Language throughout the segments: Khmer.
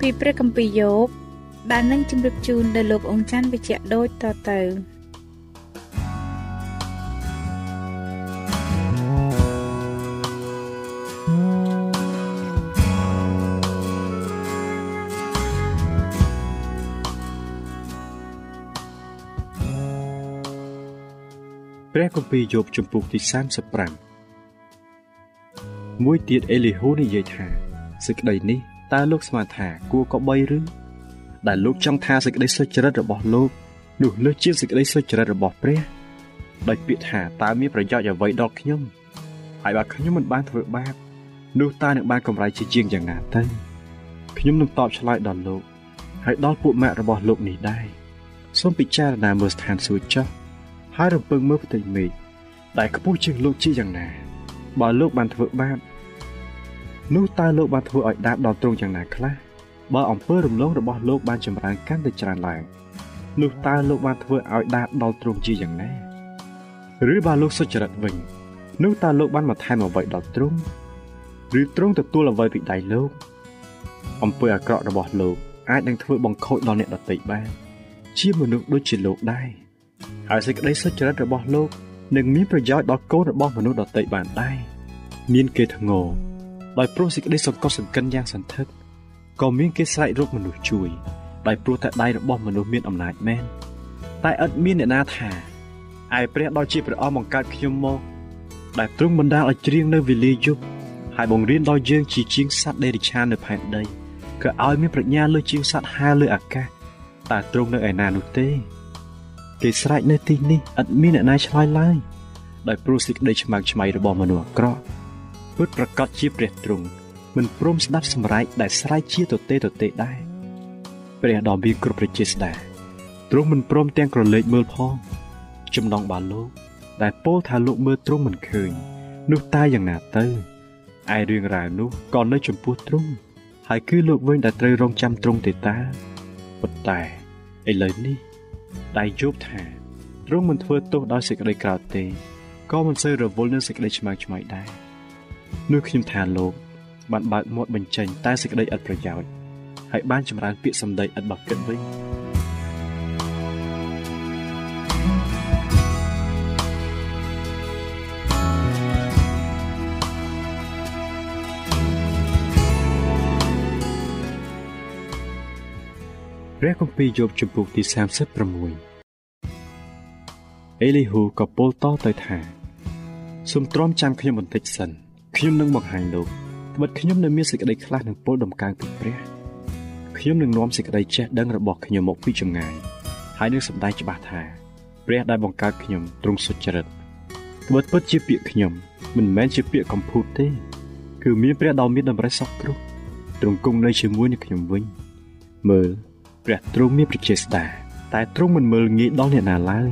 ពីព្រះគម្ពីរយោបដែលនឹងជម្រាបជូនដល់លោកអង្ចាន់វិជ្ជៈដូចតទៅព្រះគម្ពីរយោបជំពូកទី35មួយទៀតអេលីហ៊ូនិយាយថាសេចក្តីនេះ តើលោកស្មានថាគួរក៏បីឬដែលលោកចង់ថាសេចក្តីសុចរិតរបស់លោកនោះលើសជាសេចក្តីសុចរិតរបស់ព្រះដោយពាក្យថាតើមានប្រយោជន៍អ្វីដល់ខ្ញុំហើយបើខ្ញុំមិនបានធ្វើបាបនោះតើនឹងបានកម្រៃជាជាងយ៉ាងណាទៅខ្ញុំនឹងតបឆ្លើយដល់លោកហើយដល់ពួកម៉ាក់របស់លោកនេះដែរសូមពិចារណាមើលស្ថានសួគ៌ចុះហើយរំពឹងមើលផ្ទៃមេឃដែលខ្ពស់ជាងលោកជាយ៉ាងណាបើលោកបានធ្វើបាប នោះតើលោកបានធ្វើឲ្យដាបដល់ទ្រង់យ៉ាងណាខ្លះបើអំពើរំលងរបស់លោកបានចម្រើនកាន់តែច្រើនឡើងនោះតើលោកបានធ្វើឲ្យដាបដល់ទ្រង់ជាយ៉ាងណាឬបើលោកសុចរិតវិញនោះតើលោកបានបន្ថែមអ្វីដល់ទ្រង់ឬទ្រង់ទទួលអ្វីពីដៃលោកអំពើអាក្រក់របស់លោកអាចនឹងធ្វើបង្ខូចដល់អ្នកដទៃបានជាមនុស្សដូចជាលោកដែរហើយសេចក្តីសុចរិតរបស់លោកនឹងមានប្រយោជន៍ដល់កូនរបស់មនុស្សដទៃបានដែរមានគេធ្ងោ ដោយព្រោះសេចក្តីសង្កត់សង្កិនយ៉ាងសន្ធឹកក៏មានគេស្រែករកមនុស្សជួយដោយព្រោះតែដៃរបស់មនុស្សមានអំណាចមែនតែឥតមានអ្នកណាថាឯព្រះដ៏ជាព្រះអង្គបង្កើតខ្ញុំមកដែលទ្រង់បណ្ដាលឲ្យច្រៀងនៅវេលាយប់ហើយបង្រៀនដល់យើងជាជាងសត្វដេរិឆាននៅផែនដីក៏ឲ្យមានប្រាជ្ញាលើជាងសត្វហើរលើអាកាសតើទ្រង់នៅឯណានោះទេគេស្រែកនៅទីនេះឥតមានអ្នកណាឆ្លើយឡើយដោយព្រោះសេចក្តីឆ្មើងឆ្មៃរបស់មនុស្សអាក្រក់ ពិតប្រកបជាព្រះទ្រង់មិនព្រមស្ដាប់សម្រែកដែលស្រែកជាទទេទទេដែរព្រះដ៏មានគ្រប់ប្រជាស្ដាទ្រង់មិនព្រមទាំងក្រឡេកមើលផងចំណងបាលោកដែលពោលថាលោកមើលទ្រង់មិនឃើញ នោះតែយ៉ាងណាទៅឯរឿងរ៉ាវនោះក៏នៅចំពោះទ្រង់ហើយគឺលោកវិញដែលត្រូវរងចាំទ្រង់ទេតាប៉ុន្តែឥឡូវនេះដែលយប់ថាទ្រង់មិនធ្វើទោសដោយសេចក្តីក្រោធទេក៏មិនសូវរវល់នឹងសេចក្តីឆ្មើងឆ្មៃដែរ នោះខ្ញុំថាលោកបានបើកមាត់បញ្ចេញតែសេចក្តីឥតប្រយោជន៍ហើយបានចម្រើនពាក្យសម្ដីឥតបកិតវិញព្រះគម្ពីរយោបជំពូកទី36អេលីហ៊ូក៏ពោលតទៅថាសូមទ្រាំចាំខ្ញុំបន្តិចសិន ខ្ញុំនឹងបង្ហាញលោកត្បិតខ្ញុំនៅមានសេចក្តីខ្លះនឹងពោលដំកើងពីព្រះខ្ញុំនឹងនាំសេចក្តីចេះដឹងរបស់ខ្ញុំមកពីចម្ងាយហើយនឹងសម្ដែងច្បាស់ថាព្រះដែលបង្កើតខ្ញុំទ្រង់សុចរិតត្បិតពិតជាពាក្យខ្ញុំមិនមែនជាពាក្យកំពូតទេ គឺមានព្រះដ៏មានតម្រេះសពគ្រោះទ្រង់គង់នៅជាមួយនឹងខ្ញុំវិញមើលព្រះទ្រង់មានប្រជាស្ដាតែទ្រង់មិនមើលងាយដល់អ្នកណាឡើយ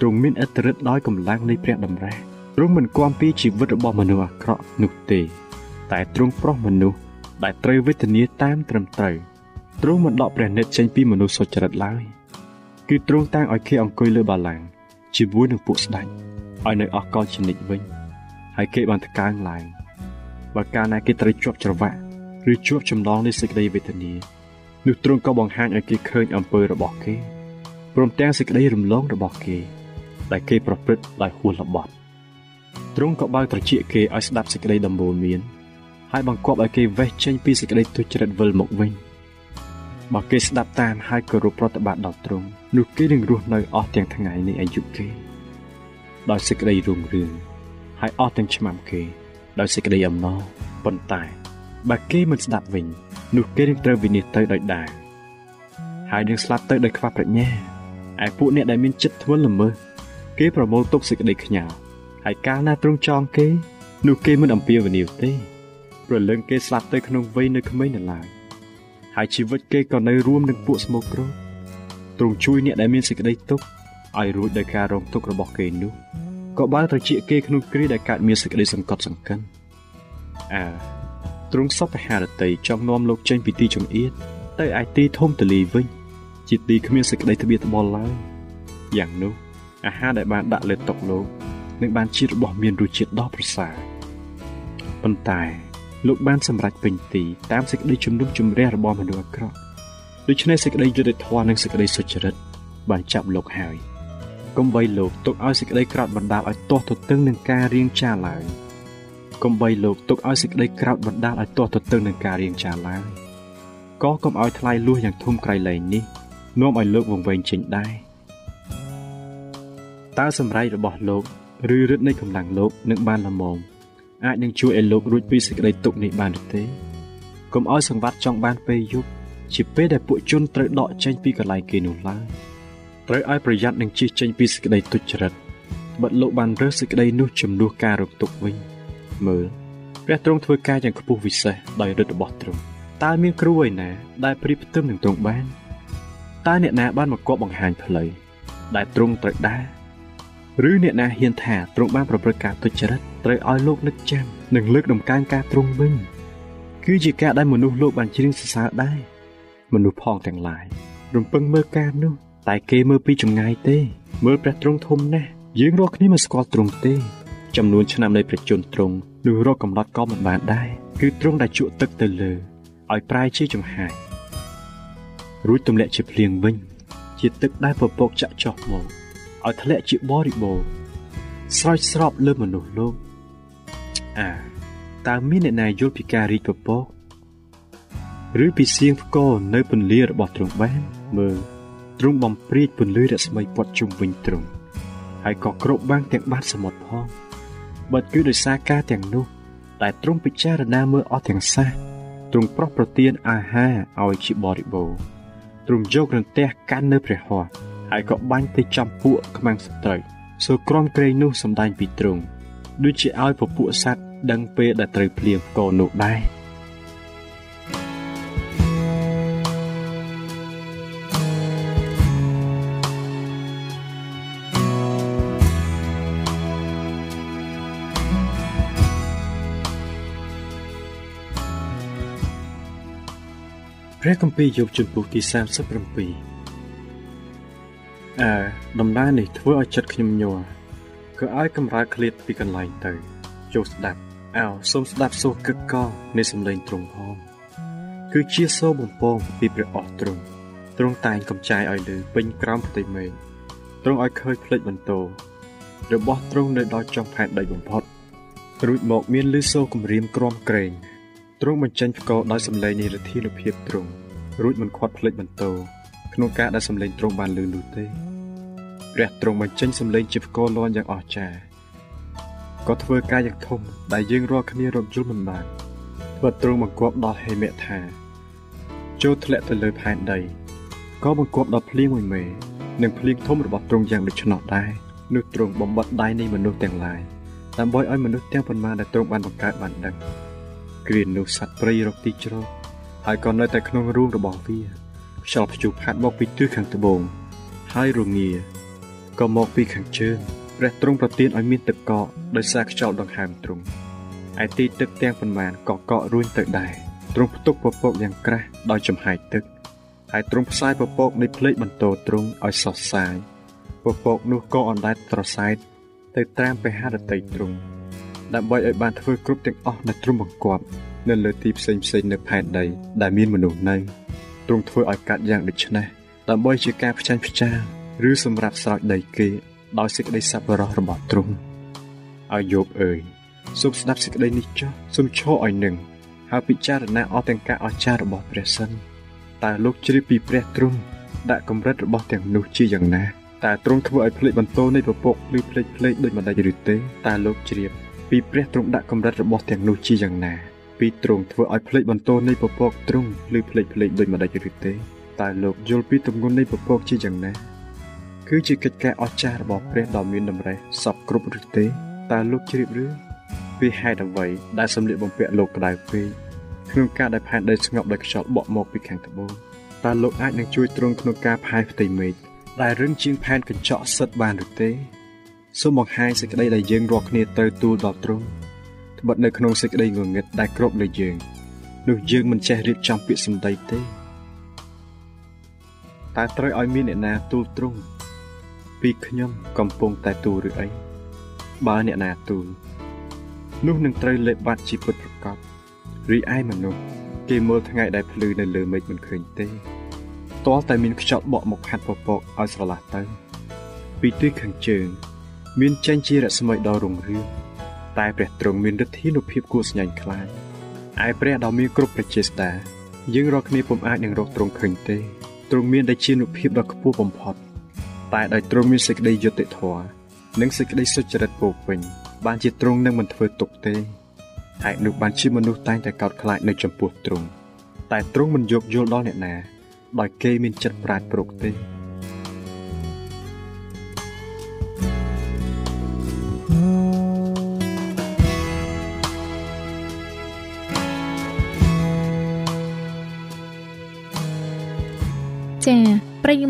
ទ្រង់មានឥទ្ធិឫទ្ធិដោយកម្លាំងនៃព្រះតម្រាស់ ទ្រង់មិនគាំពីជីវិតរបស់មនុស្សអាក្រក់នោះទេ តែទ្រង់ប្រោះមនុស្សដែលត្រូវវេទនាតាមត្រឹមត្រូវទ្រង់មិនដកព្រះនេត្រចេញពីមនុស្សសុចរិតឡើយគឺទ្រង់តាំងឲ្យគេអង្គុយលើបាឡាំងជាមួយនឹងពួកស្ដេចឲ្យនៅអស់កលជានិច្ចវិញហើយគេបានថ្កើងឡើងបើកាលណាគេត្រូវជាប់ច្រវាក់ឬជាប់ចម្លងនៃសេចក្តីវេទនានោះទ្រង់ក៏បង្ហាញឲ្យគេឃើញអំពើរបស់គេព្រមទាំងសេចក្តីរំលងរបស់គេ ដែលគេប្រព្រឹត្តដោយហួសល្បត់ ទ្រង់ក៏បើកត្រចៀកគេឲ្យស្ដាប់សេចក្តីដំបូន្មាន ហើយបង្គាប់ឲ្យគេវេះចេញពីសេចក្តីទុច្ចរិតវិលមកវិញបើគេស្ដាប់តាមហើយគោរពប្រតិបត្តិដល់ទ្រង់នោះគេនឹងរស់នៅអស់ទាំងថ្ងៃនៃអាយុគេដោយសេចក្តីរុងរឿងហើយអស់ទាំងឆ្នាំគេ ដោយសេចក្តីអំណរប៉ុន្តែបើគេមិនស្ដាប់វិញនោះគេនឹងត្រូវវិនិច្ឆ័យទៅដោយដាហើយនឹងស្លាប់ទៅដោយខ្វះប្រាជ្ញាឯពួកអ្នកដែលមានចិត្តធ្ងន់ល្មើសគេប្រមូលទុកសេចក្តីខ្ញាល់ ហើយកាលណាទ្រង់ចងគេនោះគេមិនអំពាវនាវទេព្រលឹងគេស្លាប់ទៅក្នុងវ័យនៅក្មេងនៅឡើយហើយជីវិតគេក៏នៅរួមនឹងពួកស្មោកគ្រោកទ្រង់ជួយអ្នកដែលមានសេចក្តីទុក្ខឲ្យរួចដោយការរងទុក្ខរបស់គេនោះក៏បានត្រជាគេក្នុងគ្រាដែលកើតមានសេចក្តីសង្កត់សង្កិនអើទ្រង់សពហារតីចង់នាំលោកចេញពីទីចំអៀតទៅឯទីធំទលីវិញជាទីគ្មានសេចក្តីត្បៀតត្បល់ឡើយយ៉ាងនោះអាហារដែលបានដាក់លើតុលោក នឹងបានជារបស់មានរសជាតិដ៏ប្រសើរប៉ុន្តែលោកបានសម្រេចពេញទីតាមសេចក្តីជំនុំជម្រះរបស់មនុស្សអាក្រក់ដូច្នេះសេចក្តីយុត្តិធម៌និងសេចក្តីសុចរិតបានចាប់លោកហើយកុំបីលោកទុកឲ្យសេចក្តីក្រោតបណ្ដាលឲ្យទាស់ទទឹងនឹងការរៀងចាឡើយកុំបីលោកទុកឲ្យសេចក្តីក្រោតបណ្ដាលឲ្យទាស់ទទឹងនឹងការរៀងចាឡើយក៏កុំឲ្យថ្លៃលួសយ៉ាងធំក្រៃលែងនេះនាំឲ្យលោកវង្វេងចេញដែរតើសម្រេចរបស់លោក ឬឫទ្ធិនៃកម្លាំងលោកនឹងបានល្មមអាចនឹងជួយឲ្យលោករួចពីសេចក្តីទុក្ខនេះបានទេកុំឲ្យសង្វាត់ចង់បានពេលយប់ជាពេលដែលពួកជនត្រូវដកចេញពីកន្លែងគេនោះឡើយត្រូវឲ្យប្រយ័ត្ននឹងជិះចេញពីសេចក្តីទុច្ចរិតបិទលោកបានរើសសេចក្តីនោះជំនួសការរំទុកវិញមើលព្រះទ្រង់ធ្វើការយ៉ាងខ្ពស់វិសេសដោយឫទ្ធិរបស់ទ្រង់តើមានគ្រូឯណា ដែលព្រៀបផ្ទឹមនឹងទ្រង់បានតើអ្នកណាបានមកគប់បង្ហាញផ្លូវដែលទ្រង់ត្រូវដើរ ឬអ្នកណាហ៊ានថាទ្រង់បានប្រព្រឹត្តការទុច្ចរិតត្រូវឲ្យលោកនឹកចាំនិងលើកដំកើងការទ្រង់វិញគឺជាការដែលមនុស្សលោកបានជ្រៀងសរសើរដែរមនុស្សផងទាំងឡាយរំពឹងមើលការនោះ តែគេមើលពីចម្ងាយទេ មើលព្រះទ្រង់ធំណាស់យើងរាល់គ្នាមិនស្គាល់ទ្រង់ទេចំនួនឆ្នាំនៃព្រះជន្មទ្រង់នោះរកកំណត់ក៏មិនបានដែរគឺទ្រង់ដែលជក់ទឹកទៅលើឲ្យប្រែជាចំហាយរួចទម្លាក់ជាភ្លៀងវិញ ជាទឹកដែលពពកចាក់ចុះមក ឲ្យធ្លាក់ជាបរិបូរស្រោចស្រពលើមនុស្សលោកអាតើមានអ្នកណាយល់ពីការរីកពពកឬពីសៀងផ្គរនៅពន្លារបស់ទ្រង់បានមើលទ្រង់បំព្រាចពន្លឺរស្មីព័ទ្ធជុំវិញទ្រង់ហើយក៏គ្របបាំងទាំងបាតសមុទ្រផងបើគឺដោយសារការទាំងនោះតែទ្រង់ពិចារណាមើលអស់ទាំងសះទ្រង់ប្រោះប្រទានអាហារឲ្យជាបរិបូរទ្រង់យករន្ទះកាន់នៅព្រះហស្ថ ហើយក៏បាញ់ទៅចំពួកខ្មាំងសត្រូវសូក្រំក្រែងនោះសំដែងពីទ្រង់ដូចជាឲ្យពពួកសត្វដឹងពេលដែលត្រូវភ្លៀងក៏នោះដែរព្រះគម្ពីរយោបជំពូកទី37 អើដំណើរនេះធ្វើឲ្យចិត្តខ្ញុំញ័រក៏ឲ្យកម្រើកឃ្លាតពីកន្លែងទៅចូលស្ដាប់អោសូមស្ដាប់សូរកឹកកនៃសំឡេងទ្រង់ផងគឺជាសូរបំពងពីព្រះអស់ទ្រង់ទ្រង់តែងកំចាយឲ្យលើពេញក្រោមផ្ទៃមេឃទ្រង់ឲ្យឃើញផ្លេចបន្ទោរបស់ទ្រង់នៅដល់ចុងផែនដីបំផុតរួចមកមានលឺសូរគម្រាមក្រំក្រែងទ្រង់បញ្ចេញផ្គរដោយសំឡេងនៃរទ្ធានុភាពទ្រង់រួចមិនខាត់ផ្លេចបន្ទោ ក្នុងការដែលសំឡេងទ្រង់បានលឺនោះទេព្រះទ្រង់បញ្ចេញសំឡេងជាផ្គរលាន់យ៉ាងអស្ចារ្យក៏ធ្វើការយ៉ាងធំដែលយើងរាល់គ្នារកយល់មិនបានធ្វើទ្រង់បង្គាប់ដល់ហេមៈថាចូលធ្លាក់ទៅលើផែនដីក៏បង្គាប់ដល់ភ្លៀងមួយមេនិងភ្លៀងធំរបស់ទ្រង់យ៉ាងដូច្នោះដែរនោះទ្រង់បំបត្តិដៃនៃមនុស្សទាំងឡាយដើម្បីឲ្យមនុស្សទាំងប៉ុន្មានដែលទ្រង់បានបង្កើតបានដឹងគ្រានោះសត្វព្រៃរកទីជ្រកហើយក៏នៅតែក្នុងរូងរបស់វា ខ្យល់ព្យុះផាត់មកពីទិសខាងត្បូង ហើយរងាក៏មកពីខាងជើងព្រះទ្រង់ប្រទានឲ្យមានទឹកកកដោយសារខ្យល់ដង្ហើមទ្រង់ឯទីទឹកទាំងប៉ុន្មានក៏កករួញទៅដែរទ្រង់ផ្ទុកពពកយ៉ាងក្រាស់ដោយចំហាយទឹកហើយទ្រង់ផ្សាយពពកនៃភ្លេចបន្ទោទ្រង់ឲ្យសោះសាយពពកនោះក៏អណ្ដែតត្រសែតទៅត្រាំបេហរតីទ្រង់ដើម្បីឲ្យបានធ្វើគ្រប់ទាំងអស់នៅទ្រង់បង្គាប់នៅលើទីផ្សេងផ្សេងនៅផែនដីដែលមានមនុស្សនៅ ទ្រង់ធ្វើឲ្យកាត់យ៉ាងដូចនេះដើម្បីជាការផ្ចាញ់ផ្ចាឬសម្រាប់ស្រោចដីគេដោយសេចក្តីសប្បុរសរបស់ទ្រង់ឲ្យយោបអើយសូមស្ដាប់សេចក្តីនេះចុះសូមឈរឲ្យនឹងហើយពិចារណាអស់ទាំងការអស្ចារ្យរបស់ព្រះសិនតើលោកជ្រាបពីព្រះទ្រង់ដាក់កម្រិតរបស់ទាំងនោះជាយ៉ាងណាតើទ្រង់ធ្វើឲ្យភ្លេចបន្ទោនៃពពកឬភ្លេចភ្លេចដូចម្ដេចឬទេតើលោកជ្រាបពីព្រះទ្រង់ដាក់កម្រិតរបស់ទាំងនោះជាយ៉ាងណា ពីទ្រង់ធ្វើឲ្យភ្លេចបន្ទោនៃពពកទ្រង់ឬភ្លេចភ្លេចដូចម្ដេចឬទេតើលោកយល់ពីទម្ងន់នៃពពកជាយ៉ាងណាគឺជាកិច្ចការអស្ចារ្យរបស់ព្រះដ៏មានតម្រេះសពគ្រប់ឬទេតើលោកជ្រាបឬពីហេតុអ្វីដែលសម្លៀកបំពាក់លោកក្តៅពេកក្នុងការដែលផែនដីស្ងប់ដោយខ្យល់បក់មកពីខាងត្បូងតើលោកអាចនឹងជួយទ្រង់ក្នុងការផាយផ្ទៃមេឃដែលរឹងជាងផែនកញ្ចក់សិតបានឬទេសូមបង្ហាញសេចក្តីដែលយើងរាល់គ្នាទៅទូលដល់ទ្រង់ ត្បិតនៅក្នុងសេចក្តីងងឹតដែលគ្របលើយើងនោះយើងមិនចេះរៀបចំពាក្យសម្ដីទេតើត្រូវឲ្យមានអ្នកណាទូលទ្រង់ពីខ្ញុំកំពុងតែទូលឬអីបើអ្នកណាទូលនោះនឹងត្រូវលេបបាត់ជីវិតប្រកបរីឯមនុស្សគេមើលថ្ងៃដែលភ្លឺនៅលើមេឃមិនឃើញទេទាល់តែមានខ្យល់បក់មកហាត់ពពកឲ្យស្រឡះទៅ ពីទិសខាងជើង មានចេញជារស្មីដ៏រុងរឿង តែព្រះទ្រង់មានឫទ្ធានុភាពគួរស្ញាញ់ខ្លាចឯព្រះដ៏មានគ្រប់ប្រជាស្ដាយើងរាល់គ្នាពុំអាចនឹងរកទ្រង់ឃើញទេទ្រង់មានតែជានុភាពដ៏ខ្ពស់បំផុតតែដោយទ្រង់មានសេចក្តីយុត្តិធម៌និងសេចក្តីសុចរិតពោពេញបានជាទ្រង់នឹងមិនធ្វើទុកទេហេតុនោះបានជាមនុស្សតែងតែកោតខ្លាចនៅចំពោះទ្រង់តែទ្រង់មិនយកយល់ដល់អ្នកណា ដោយគេមានចិត្តប្រាជ្ញប្រកទេ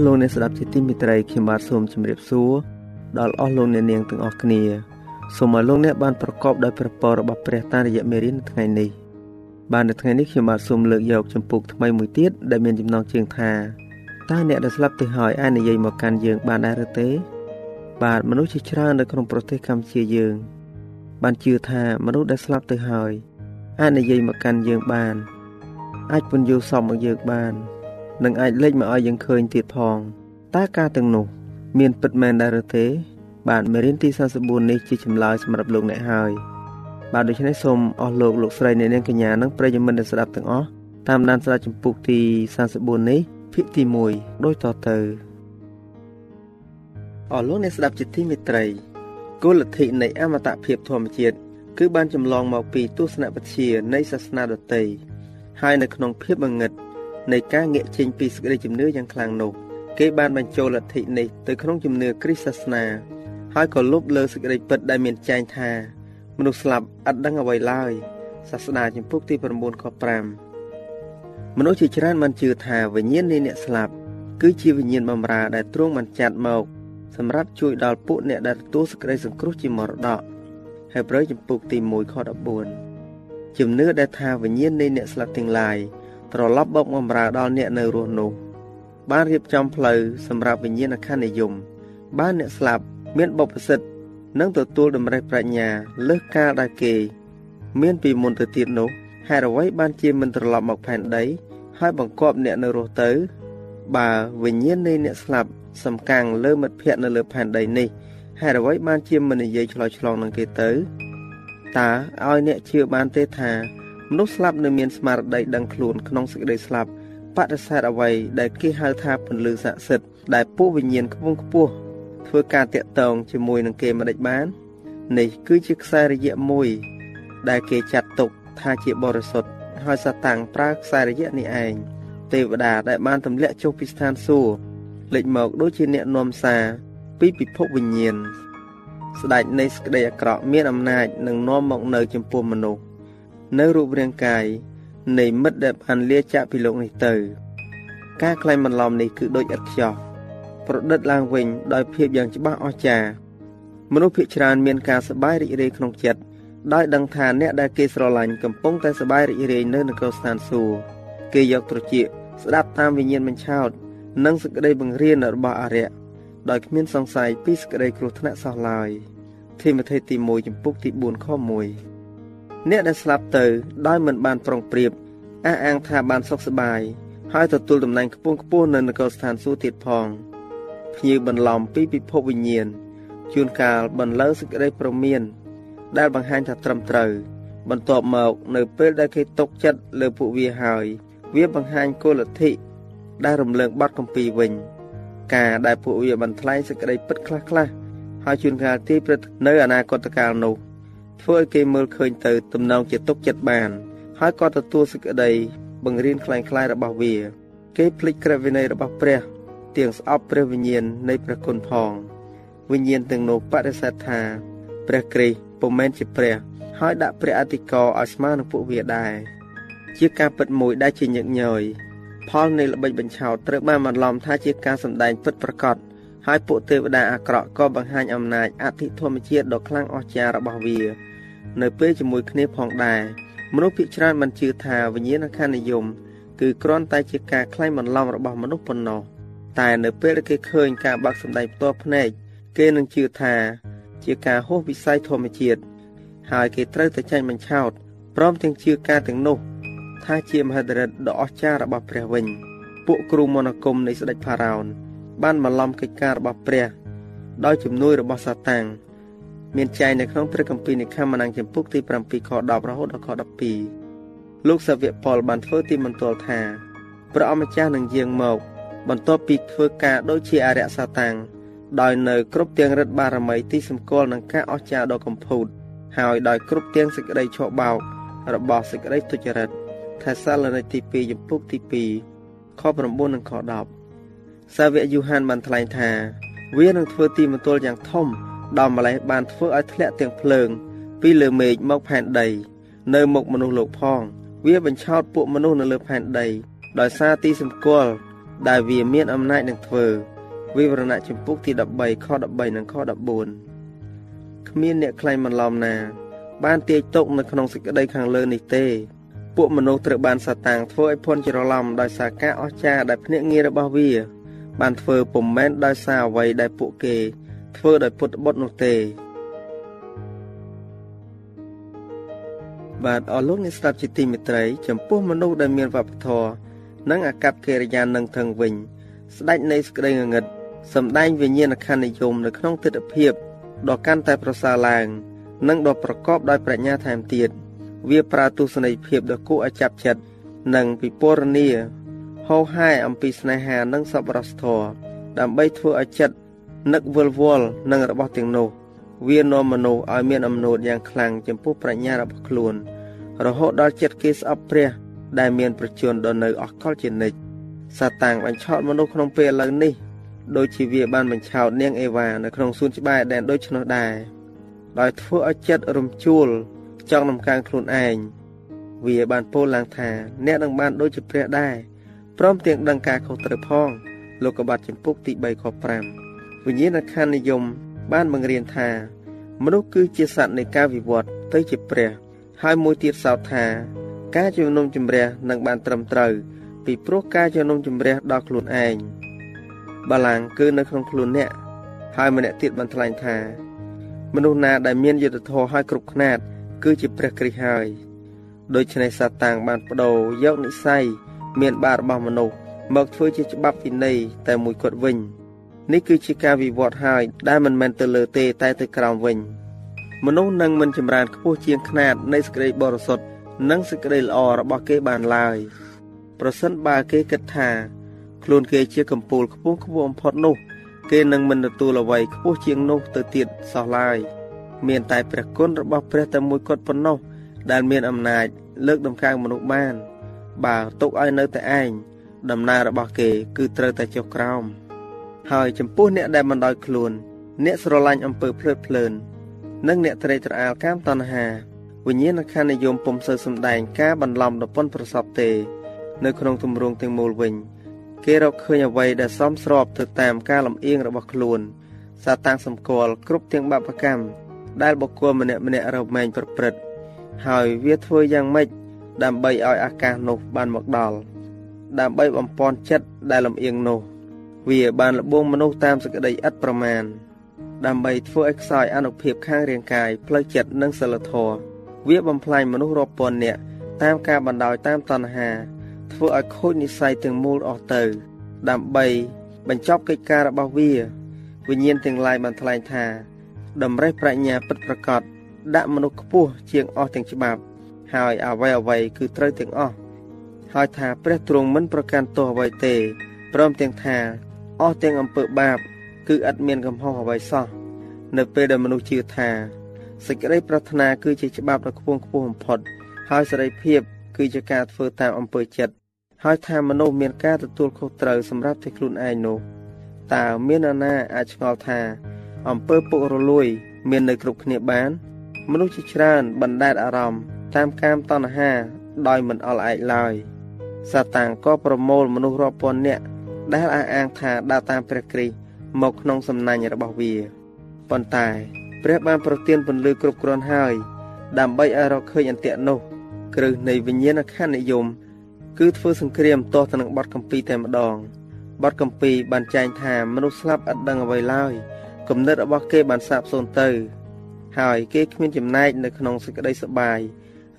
ស់លោកអ្នកស្ដាប់ជាទីមេត្រីខ្ញុំបាទសូមជម្រាបសួរដល់អស់លោកអ្នកនាងទាំងអស់គ្នាសូមឲ្យលោកអ្នកបានប្រកបដោយព្រះពររបស់ព្រះតាមរយៈមេរៀននៅថ្ងៃនេះបាទនៅថ្ងៃនេះខ្ញុំបាទសូមលើកយកចម្ពោះថ្មីមួយទៀតដែលមានចំណងជើងថាតើអ្នកដែលស្លាប់ទៅហើយអាចនិយាយមកកាន់យើងបានដែរឬទេ បាទមនុស្សជាច្រើននៅក្នុងប្រទេសកម្ពុជាយើង បានជឿថាមនុស្សដែលស្លាប់ទៅហើយអាចនិយាយមកកាន់យើងបាន អាចពន្យល់សមមកយើងបាន និងអាចលេចមកឲ្យយើងឃើញទៀតផងតើការទាំងនោះ មានពិតមែនដែរឬទេ បាទមេរៀនទី44នេះជាចម្លើយសម្រាប់លោកអ្នកហើយបាទដូច្នេះសូមអស់លោកលោកស្រីអ្នកនាងកញ្ញានិងប្រិយមិត្តដែលស្ដាប់ទាំងអស់តាមដានស្ដាប់ចម្ពោះទី44នេះភាគទី1ដូចតទៅអស់លោកអ្នកស្ដាប់ជាទីមេត្រីគោលលទ្ធិនៃអមតភាពធម្មជាតិគឺបានចម្លងមកពីទស្សនវិជ្ជានៃសាសនាដទៃហើយនៅក្នុងភាពងឹត នៃការងាកចេញពីសេចក្តីជំនឿយ៉ាងខ្លាំងនោះគេបានបញ្ចូលលទ្ធិនេះទៅក្នុងជំនឿគ្រិស្តសាសនាហើយក៏លុបលើសេចក្តីពិតដែលមានចែងថាមនុស្សស្លាប់ឥតដឹងអ្វីឡើយសាសនាចំពុកទី9ខ5មនុស្សជាច្រើនបានជឿថាវិញ្ញាណនៃអ្នកស្លាប់គឺជាវិញ្ញាណបម្រើដែលទ្រង់បានចាត់មកសម្រាប់ជួយដល់ពួកអ្នកដែលទទួលសេចក្តីសង្គ្រោះជាមរតកហើយប្រយចំពុកទី1ខ14ជំនឿដែលថាវិញ្ញាណនៃអ្នកស្លាប់ទាំងឡាយ ត្រឡប់បកបម្រើដល់អ្នកនៅរស់នោះ បានរៀបចំផ្លូវសម្រាប់វិញ្ញាណក្ខន្ធនិយម បានអ្នកស្លាប់មានបុព្វសិទ្ធិនិងទទួលតម្រេះប្រាជ្ញាលើសកាលដែលគេ មានពីមុនទៅទៀតនោះហេតុអ្វីបានជាមិនត្រឡប់មកផែនដី ហើយបង្គាប់អ្នកនៅរស់ទៅ បើវិញ្ញាណនៃអ្នកស្លាប់សំកាំងលើមិត្តភ័ក្តិនៅលើផែនដីនេះហេតុអ្វីបានជាមិននិយាយឆ្លើយឆ្លងនឹងគេទៅតើឲ្យអ្នកជឿបានទេថា មនុស្សស្លាប់នៅមានស្មារតីដឹងខ្លួនក្នុងសេចក្តីស្លាប់បដិសេធអ្វីដែលគេហៅថាពន្លឺស័ក្តិសិទ្ធិដែលពួកវិញ្ញាណខ្ពង់ខ្ពស់ធ្វើការតាក់ទងជាមួយនឹងគេមិនដេចបាន នេះ គឺជាខ្សែរយៈមួយ ដែលគេចាត់ទុកថាជាបរិសុទ្ធហើយសាតាំងប្រើខ្សែរយៈនេះឯងទេវតាដែលបានទម្លាក់ចុះពីស្ថានសួគ៌លេចមកដូចជាអ្នកនាំសារពីពិភពវិញ្ញាណស្ដេចនៃសក្តីអាក្រក់មានអំណាចនឹងនាំមកនៅចំពោះមនុស្ស នៅរូបរាងកាយនៃមិត្តដែលបានលាចាកពីលោកនេះទៅ ការក្លែងបន្លំនេះគឺដូចឥតខ្ចោះប្រឌិតឡើងវិញដោយភាពយ៉ាងច្បាស់អស្ចារ្យមនុស្សភាគច្រើនមានការសប្បាយរីករាយក្នុងចិត្តដោយដឹងថាអ្នកដែលគេស្រឡាញ់កំពុងតែសប្បាយរីករាយនៅនគរស្ថានសួគ៌គេយកត្រចៀកស្ដាប់តាមវិញ្ញាណបញ្ឆោតនិងសេចក្តីបង្រៀនរបស់អរិយដោយគ្មានសង្ស័យពីសេចក្តីគ្រោះថ្នាក់សោះឡើយធីម៉ូថេទី1ចំពុកទី4ខ1 អ្នកដែលស្លាប់ទៅដោយមិនបានប្រុងប្រៀបអះអាងថាបានសុខសប្បាយហើយទទួលតំណែងខ្ពង់ខ្ពស់នៅនគរស្ថានសួគ៌ទៀតផងភ្ញៀវបន្លំពីពិភពវិញ្ញាណជួនកាលបន្លឺសេចក្តីប្រមាន ដែលបង្ហាញថាត្រឹមត្រូវ បន្ទាប់មកនៅពេលដែលគេຕົកចិត្តលើពួកវាហើយ វាបង្ហាញគោលលទ្ធិដែលរំលើងបាត់កំពីវិញ ការដែលពួកវាបន្ថ្លែងសេចក្តីពិតខ្លះខ្លះហើយជួនកាលទីព្រឹត្តនៅអនាគតកាលនោះ ធ្វើឲ្យគេមើលឃើញទៅទំនងជាទុកចិត្តបាន ហើយក៏ទទួលសេចក្តីបង្រៀនខ្លាំងៗរបស់វា គេភ្លេចក្រឹតវិន័យរបស់ព្រះទាំងស្អប់ព្រះវិញ្ញាណនៃព្រះគុណផង វិញ្ញាណទាំងនោះបដិសេធថាព្រះគ្រីស្ទពុំមែនជាព្រះ ហើយដាក់ព្រះអធិការឲ្យស្មើនឹងពួកវាដែរជាការពិតមួយដែលជាញឹកញយផលនៃល្បិចបញ្ឆោតត្រូវបានបន្លំថាជាការសម្ដែងពិតប្រាកដហើយពួកទេវតាអាក្រក់ក៏បង្ហាញអំណាចអធិធម្មជាតិដ៏ខ្លាំងអស្ចារ្យរបស់វា នៅពេលជាមួយគ្នាផងដែរមនុស្សភាគច្រើនមិនជឿថាវិញ្ញាណក្ខន្ធនិយមគឺគ្រាន់តែជាការក្លែងបន្លំរបស់មនុស្សប៉ុណ្ណោះតែនៅពេលគេឃើញការបាក់សម្ដែងផ្ទាល់ភ្នែកគេនឹងជឿថាជាការហួសវិស័យធម្មជាតិហើយគេត្រូវតែចាញ់បញ្ឆោតព្រមទាំងជឿការទាំងនោះ ថាជាមហិទ្ធិឫទ្ធិដ៏អស្ចារ្យរបស់ព្រះវិញ ពួកគ្រូមន្តអាគមនៃស្ដេចផារ៉ោនបានបន្លំកិច្ចការរបស់ព្រះ ដោយជំនួយរបស់សាតាំង មានចែងនៅក្នុងព្រះគម្ពីរនិខមណាំងចំពុកទី7ខ10រហូតដល់ខ12លោកសាវកប៉ុលបានធ្វើទីមន្ទល់ថាព្រះអម្ចាស់នឹងយាងមក បន្ទាប់ពីធ្វើការដូចជាអរិយសាតាំងដោយនៅគ្រប់ទាំងរិទ្ធបារមីទីសម្គាល់នឹងការអស្ចារ្យដ៏កំពូតហើយដោយគ្រប់ទាំងសេចក្តីឆោបោករបស់សេចក្តីទុច្ចរិតថេសាឡូនីកទី2ចំពុកទី2ខ9និងខ10សាវកយូហានបានថ្លែងថា វានឹងធ្វើទីមន្ទលយ៉ាងធំ ដល់ម្លេះបានធ្វើឲ្យធ្លាក់ទាំងភ្លើង ពីលើមេឃមកផែនដី នៅមុខមនុស្សលោកផង វាបញ្ឆោតពួកមនុស្សនៅលើផែនដី ដោយសារទីសម្គាល់ដែលវាមានអំណាចនឹងធ្វើវិវរណៈចំពុកទី13ខ13និងខ14គ្មានអ្នកខ្លែងបន្លំណា បានទាយទុកនៅក្នុងសេចក្តីខាងលើនេះទេពួកមនុស្សត្រូវបានសាតាំងធ្វើឲ្យភ័ន្តច្រឡំដោយសារការអស្ចារ្យដែលភ្នាក់ងាររបស់វា បានធ្វើពុំមែនដោយសារអ្វីដែលពួកគេ ធ្វើដោយពុតបុត្រនោះទេ បាទអរលោកអ្នកស្ដាប់ជាទីមេត្រី ចំពោះមនុស្សដែលមានវប្បធម៌និងអាកប្បកិរិយានឹងថឹងវិញ ស្ដេចនៃសេចក្តីងងឹតសម្ដែងវិញ្ញាណក្ខន្ធនិយមនៅក្នុងទិដ្ឋភាពដ៏កាន់តែប្រសើរឡើង និងដ៏ប្រកបដោយប្រាជ្ញាថែមទៀតវាប្រើទស្សនីយភាពដ៏គួរឲ្យចាប់ចិត្តនិងពិពណ៌នាហោហែអំពីស្នេហានិងសប្បុរសធម៌ដើម្បីធ្វើឲ្យចិត្ត នឹកវិលវល់នឹងរបស់ទាំងនោះ វានាំមនុស្សឲ្យមានអំណួតយ៉ាងខ្លាំងចំពោះប្រាជ្ញារបស់ខ្លួន រហូតដល់ចិត្តគេស្អប់ព្រះ ដែលមានប្រជញ្ញដល់នៅអកលជានិច្ចសាតាំងបញ្ឆោតមនុស្សក្នុងពេលឥឡូវនេះដូចជាវាបានបញ្ឆោតនាងអេវ៉ានៅក្នុងសួនច្បារដែនដូចនោះដែរដោយធ្វើឲ្យចិត្តរំជួលចង់នំកើងខ្លួនឯងវាបានពោលឡើងថា អ្នកនឹងបានដូចជាព្រះដែរព្រមទាំងដឹងការខុសត្រូវផងលោកកបាត់ចំពុកទី3ខ5 វិញ្ញាណក្ខន្ធនិយម បានបង្រៀនថា មនុស្សគឺជាសត្វនៃការវិវត្តទៅជាព្រះ ហើយមួយទៀតសោតថា ការជំនុំជម្រះនឹងបានត្រឹមត្រូវ ពីព្រោះការជំនុំជម្រះដល់ខ្លួនឯងបល្ល័ងគឺនៅក្នុងខ្លួនអ្នកហើយម្នាក់ទៀតបានថ្លែងថាមនុស្សណាដែលមានយុត្តិធម៌ហើយគ្រប់ខ្នាត គឺជាព្រះគ្រីស្ទហើយដូច្នេះសាតាំងបានបដូរយកនិស័យមានបាបរបស់មនុស្សមកធ្វើជាច្បាប់វិន័យតែមួយគត់វិញ នេះគឺជាការវិវត្តហើយដែលមិនមែនទៅលើទេតែទៅក្រោមវិញមនុស្សនឹងមិនចម្រើនខ្ពស់ជាងខ្នាតនៃសេចក្តីបរិសុទ្ធនិងសេចក្តីល្អរបស់គេបានឡើយប្រសិនបើគេគិតថា ខ្លួនគេជាកំពូលខ្ពស់ខ្ពស់បំផុតនោះ គេនឹងមិនទទួលអ្វីខ្ពស់ជាងនោះទៅទៀតសោះឡើយមានតែព្រះគុណរបស់ព្រះតែមួយគត់ប៉ុណ្ណោះដែលមានអំណាច លើកដំកើងមនុស្សបាន បើទុកឲ្យនៅតែឯងដំណើររបស់គេ គឺត្រូវតែចុះក្រោម ហើយចំពោះអ្នកដែលមិនដោយខ្លួន អ្នកស្រឡាញ់អំពើភ្លើតភ្លើន និងអ្នកត្រេកត្រអាលកាមតណ្ហាវិញ្ញាណក្ខន្ធនិយមពុំសូវសំដែងការបន្លំដ៏ប៉ុនប្រសពទេ នៅក្នុងទម្រង់ទាំងមូលវិញ គេរកឃើញអ្វីដែលសមស្របទៅតាមការលំអៀងរបស់ខ្លួនសាតាំងសម្គាល់គ្រប់ទាំងបាបកម្មដែលបុគ្គលម្នាក់ម្នាក់រមែងប្រព្រឹត្តហើយវាធ្វើយ៉ាងម៉េចដើម្បីឲ្យអាកាសនោះបានមកដល់ដើម្បីបំពន់ចិត្តដែលលំអៀងនោះ វាបានលបងមនុស្សតាមសក្តីឥតប្រមាណដើម្បីធ្វើឲ្យខ្សោយអនុភាពខាងរាងកាយផ្លូវចិត្តនិងសិលធម៌វាបំផ្លាញមនុស្សរាប់ពាន់នាក់តាមការបណ្ដោយតាមតណ្ហា ធ្វើឲ្យខូចនិស្ស័យទាំងមូលអស់ទៅ ដើម្បីបញ្ចប់កិច្ចការរបស់វាវិញ្ញាណទាំងឡាយបានថ្លែងថាតម្រេះប្រាជ្ញាពិតប្រាកដដាក់មនុស្សខ្ពស់ជាងអស់ទាំងច្បាប់ ហើយអ្វីអ្វីគឺត្រូវទាំងអស់ហើយថាព្រះទ្រង់មិនប្រកាន់ទោសអ្វីទេព្រមទាំងថា អស់ទាំងអំពើបាប គឺឥតមានកំហុសអ្វីសោះនៅពេលដែលមនុស្សជឿថាសេចក្តីប្រាថ្នាគឺជាច្បាប់ដ៏ខ្ពង់ខ្ពស់បំផុត ហើយសេរីភាពគឺជាការធ្វើតាមអំពើចិត្តហើយថាមនុស្សមានការទទួលខុសត្រូវសម្រាប់តែខ្លួនឯងនោះតើមាននរណាអាចឆ្ងល់ថាអំពើពុករលួយ មាននៅគ្រប់គ្នាបាន មនុស្សជាច្រើនបណ្ដែតអារម្មណ៍តាមកាមតណ្ហាដោយមិនអល់ឯកឡើយសាតាំងក៏ប្រមូលមនុស្សរាប់ពាន់នាក់ ដែលអះអាងថាដើរតាមព្រះគ្រីស្ទមកក្នុងសំណាញ់របស់វាប៉ុន្តែព្រះបានប្រទានពន្លឺគ្រប់គ្រាន់ហើយ ដើម្បីឲ្យរកឃើញអន្ទាក់នោះគ្រឹះនៃវិញ្ញាណខណ្ឌនិយម គឺធ្វើសង្គ្រាមទាស់ទៅនឹងបទកម្ពីតែម្ដងបទកម្ពីបានចែងថាមនុស្សស្លាប់ឥតដឹងអ្វីឡើយគំនិតរបស់គេបានសាបសូន្យទៅ ហើយគេគ្មានចំណែកនៅក្នុងសេចក្តីសប្បាយ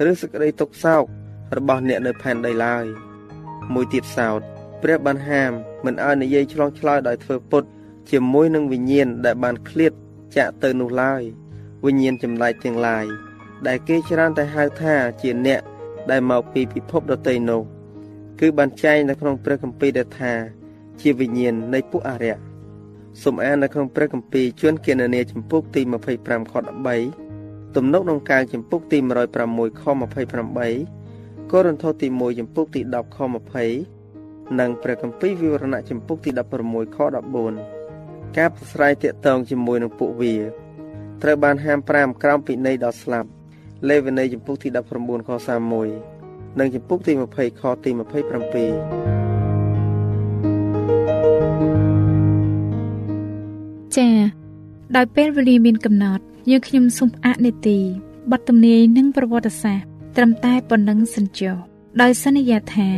ឬសេចក្តីទុក្ខសោករបស់អ្នកនៅផែនដីឡើយមួយទៀតសោត ព្រះបានហាមមិនឲ្យនិយាយឆ្លងឆ្លើយដោយធ្វើពុត ជាមួយនឹងវិញ្ញាណដែលបានឃ្លាតចាក់ទៅនោះឡើយវិញ្ញាណចម្លែកទាំងឡាយដែលគេច្រើនតែហៅថាជាអ្នកដែលមកពីពិភពដតីនោះគឺបានចែងនៅក្នុងព្រះគម្ពីរដែលថា ជាវិញ្ញាណនៃពួកអរិយសូមអាននៅក្នុងព្រះគម្ពីរជួនគណនាចំពុកទី25ខ13ទំនុកក្នុងកាលចំពុកទី106ខ28កូរិនថូសទី1ចំពុកទី10ខ20 និងព្រះគម្ពីរវិវរណៈចំពុកទី16ខ14ការប្រស្រ័យតាក់ទងជាមួយនឹងពួកវាត្រូវបានហាម5ក្រោមពិន័យដល់ស្លាប់លេវីនីចំពុកទី19ខ31និងចំពុកទី20ខទី27ចា៎ដោយពេលវេលាមានកំណត់យើងខ្ញុំសូមអនុទីបទទំនាយនិងប្រវត្តិសាស្ត្រត្រឹមតែប៉ុណ្ណឹងសិនចុះដោយសន្យាថា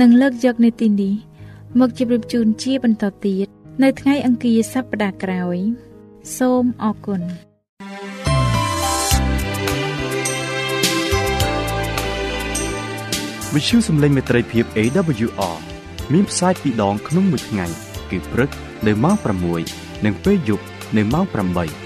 នឹងលើកយកនីតិនេះមកជម្រាបជូនជាបន្តទៀតនៅថ្ងៃអង្គារសប្តាហ៍ក្រោយ សូមអរគុណវិទ្យុសំឡេងមេត្រីភាព AWR មានផ្សាយពីរដងក្នុងមួយថ្ងៃ គឺព្រឹកនៅម៉ោង6និងពេលយប់នៅម៉ោង8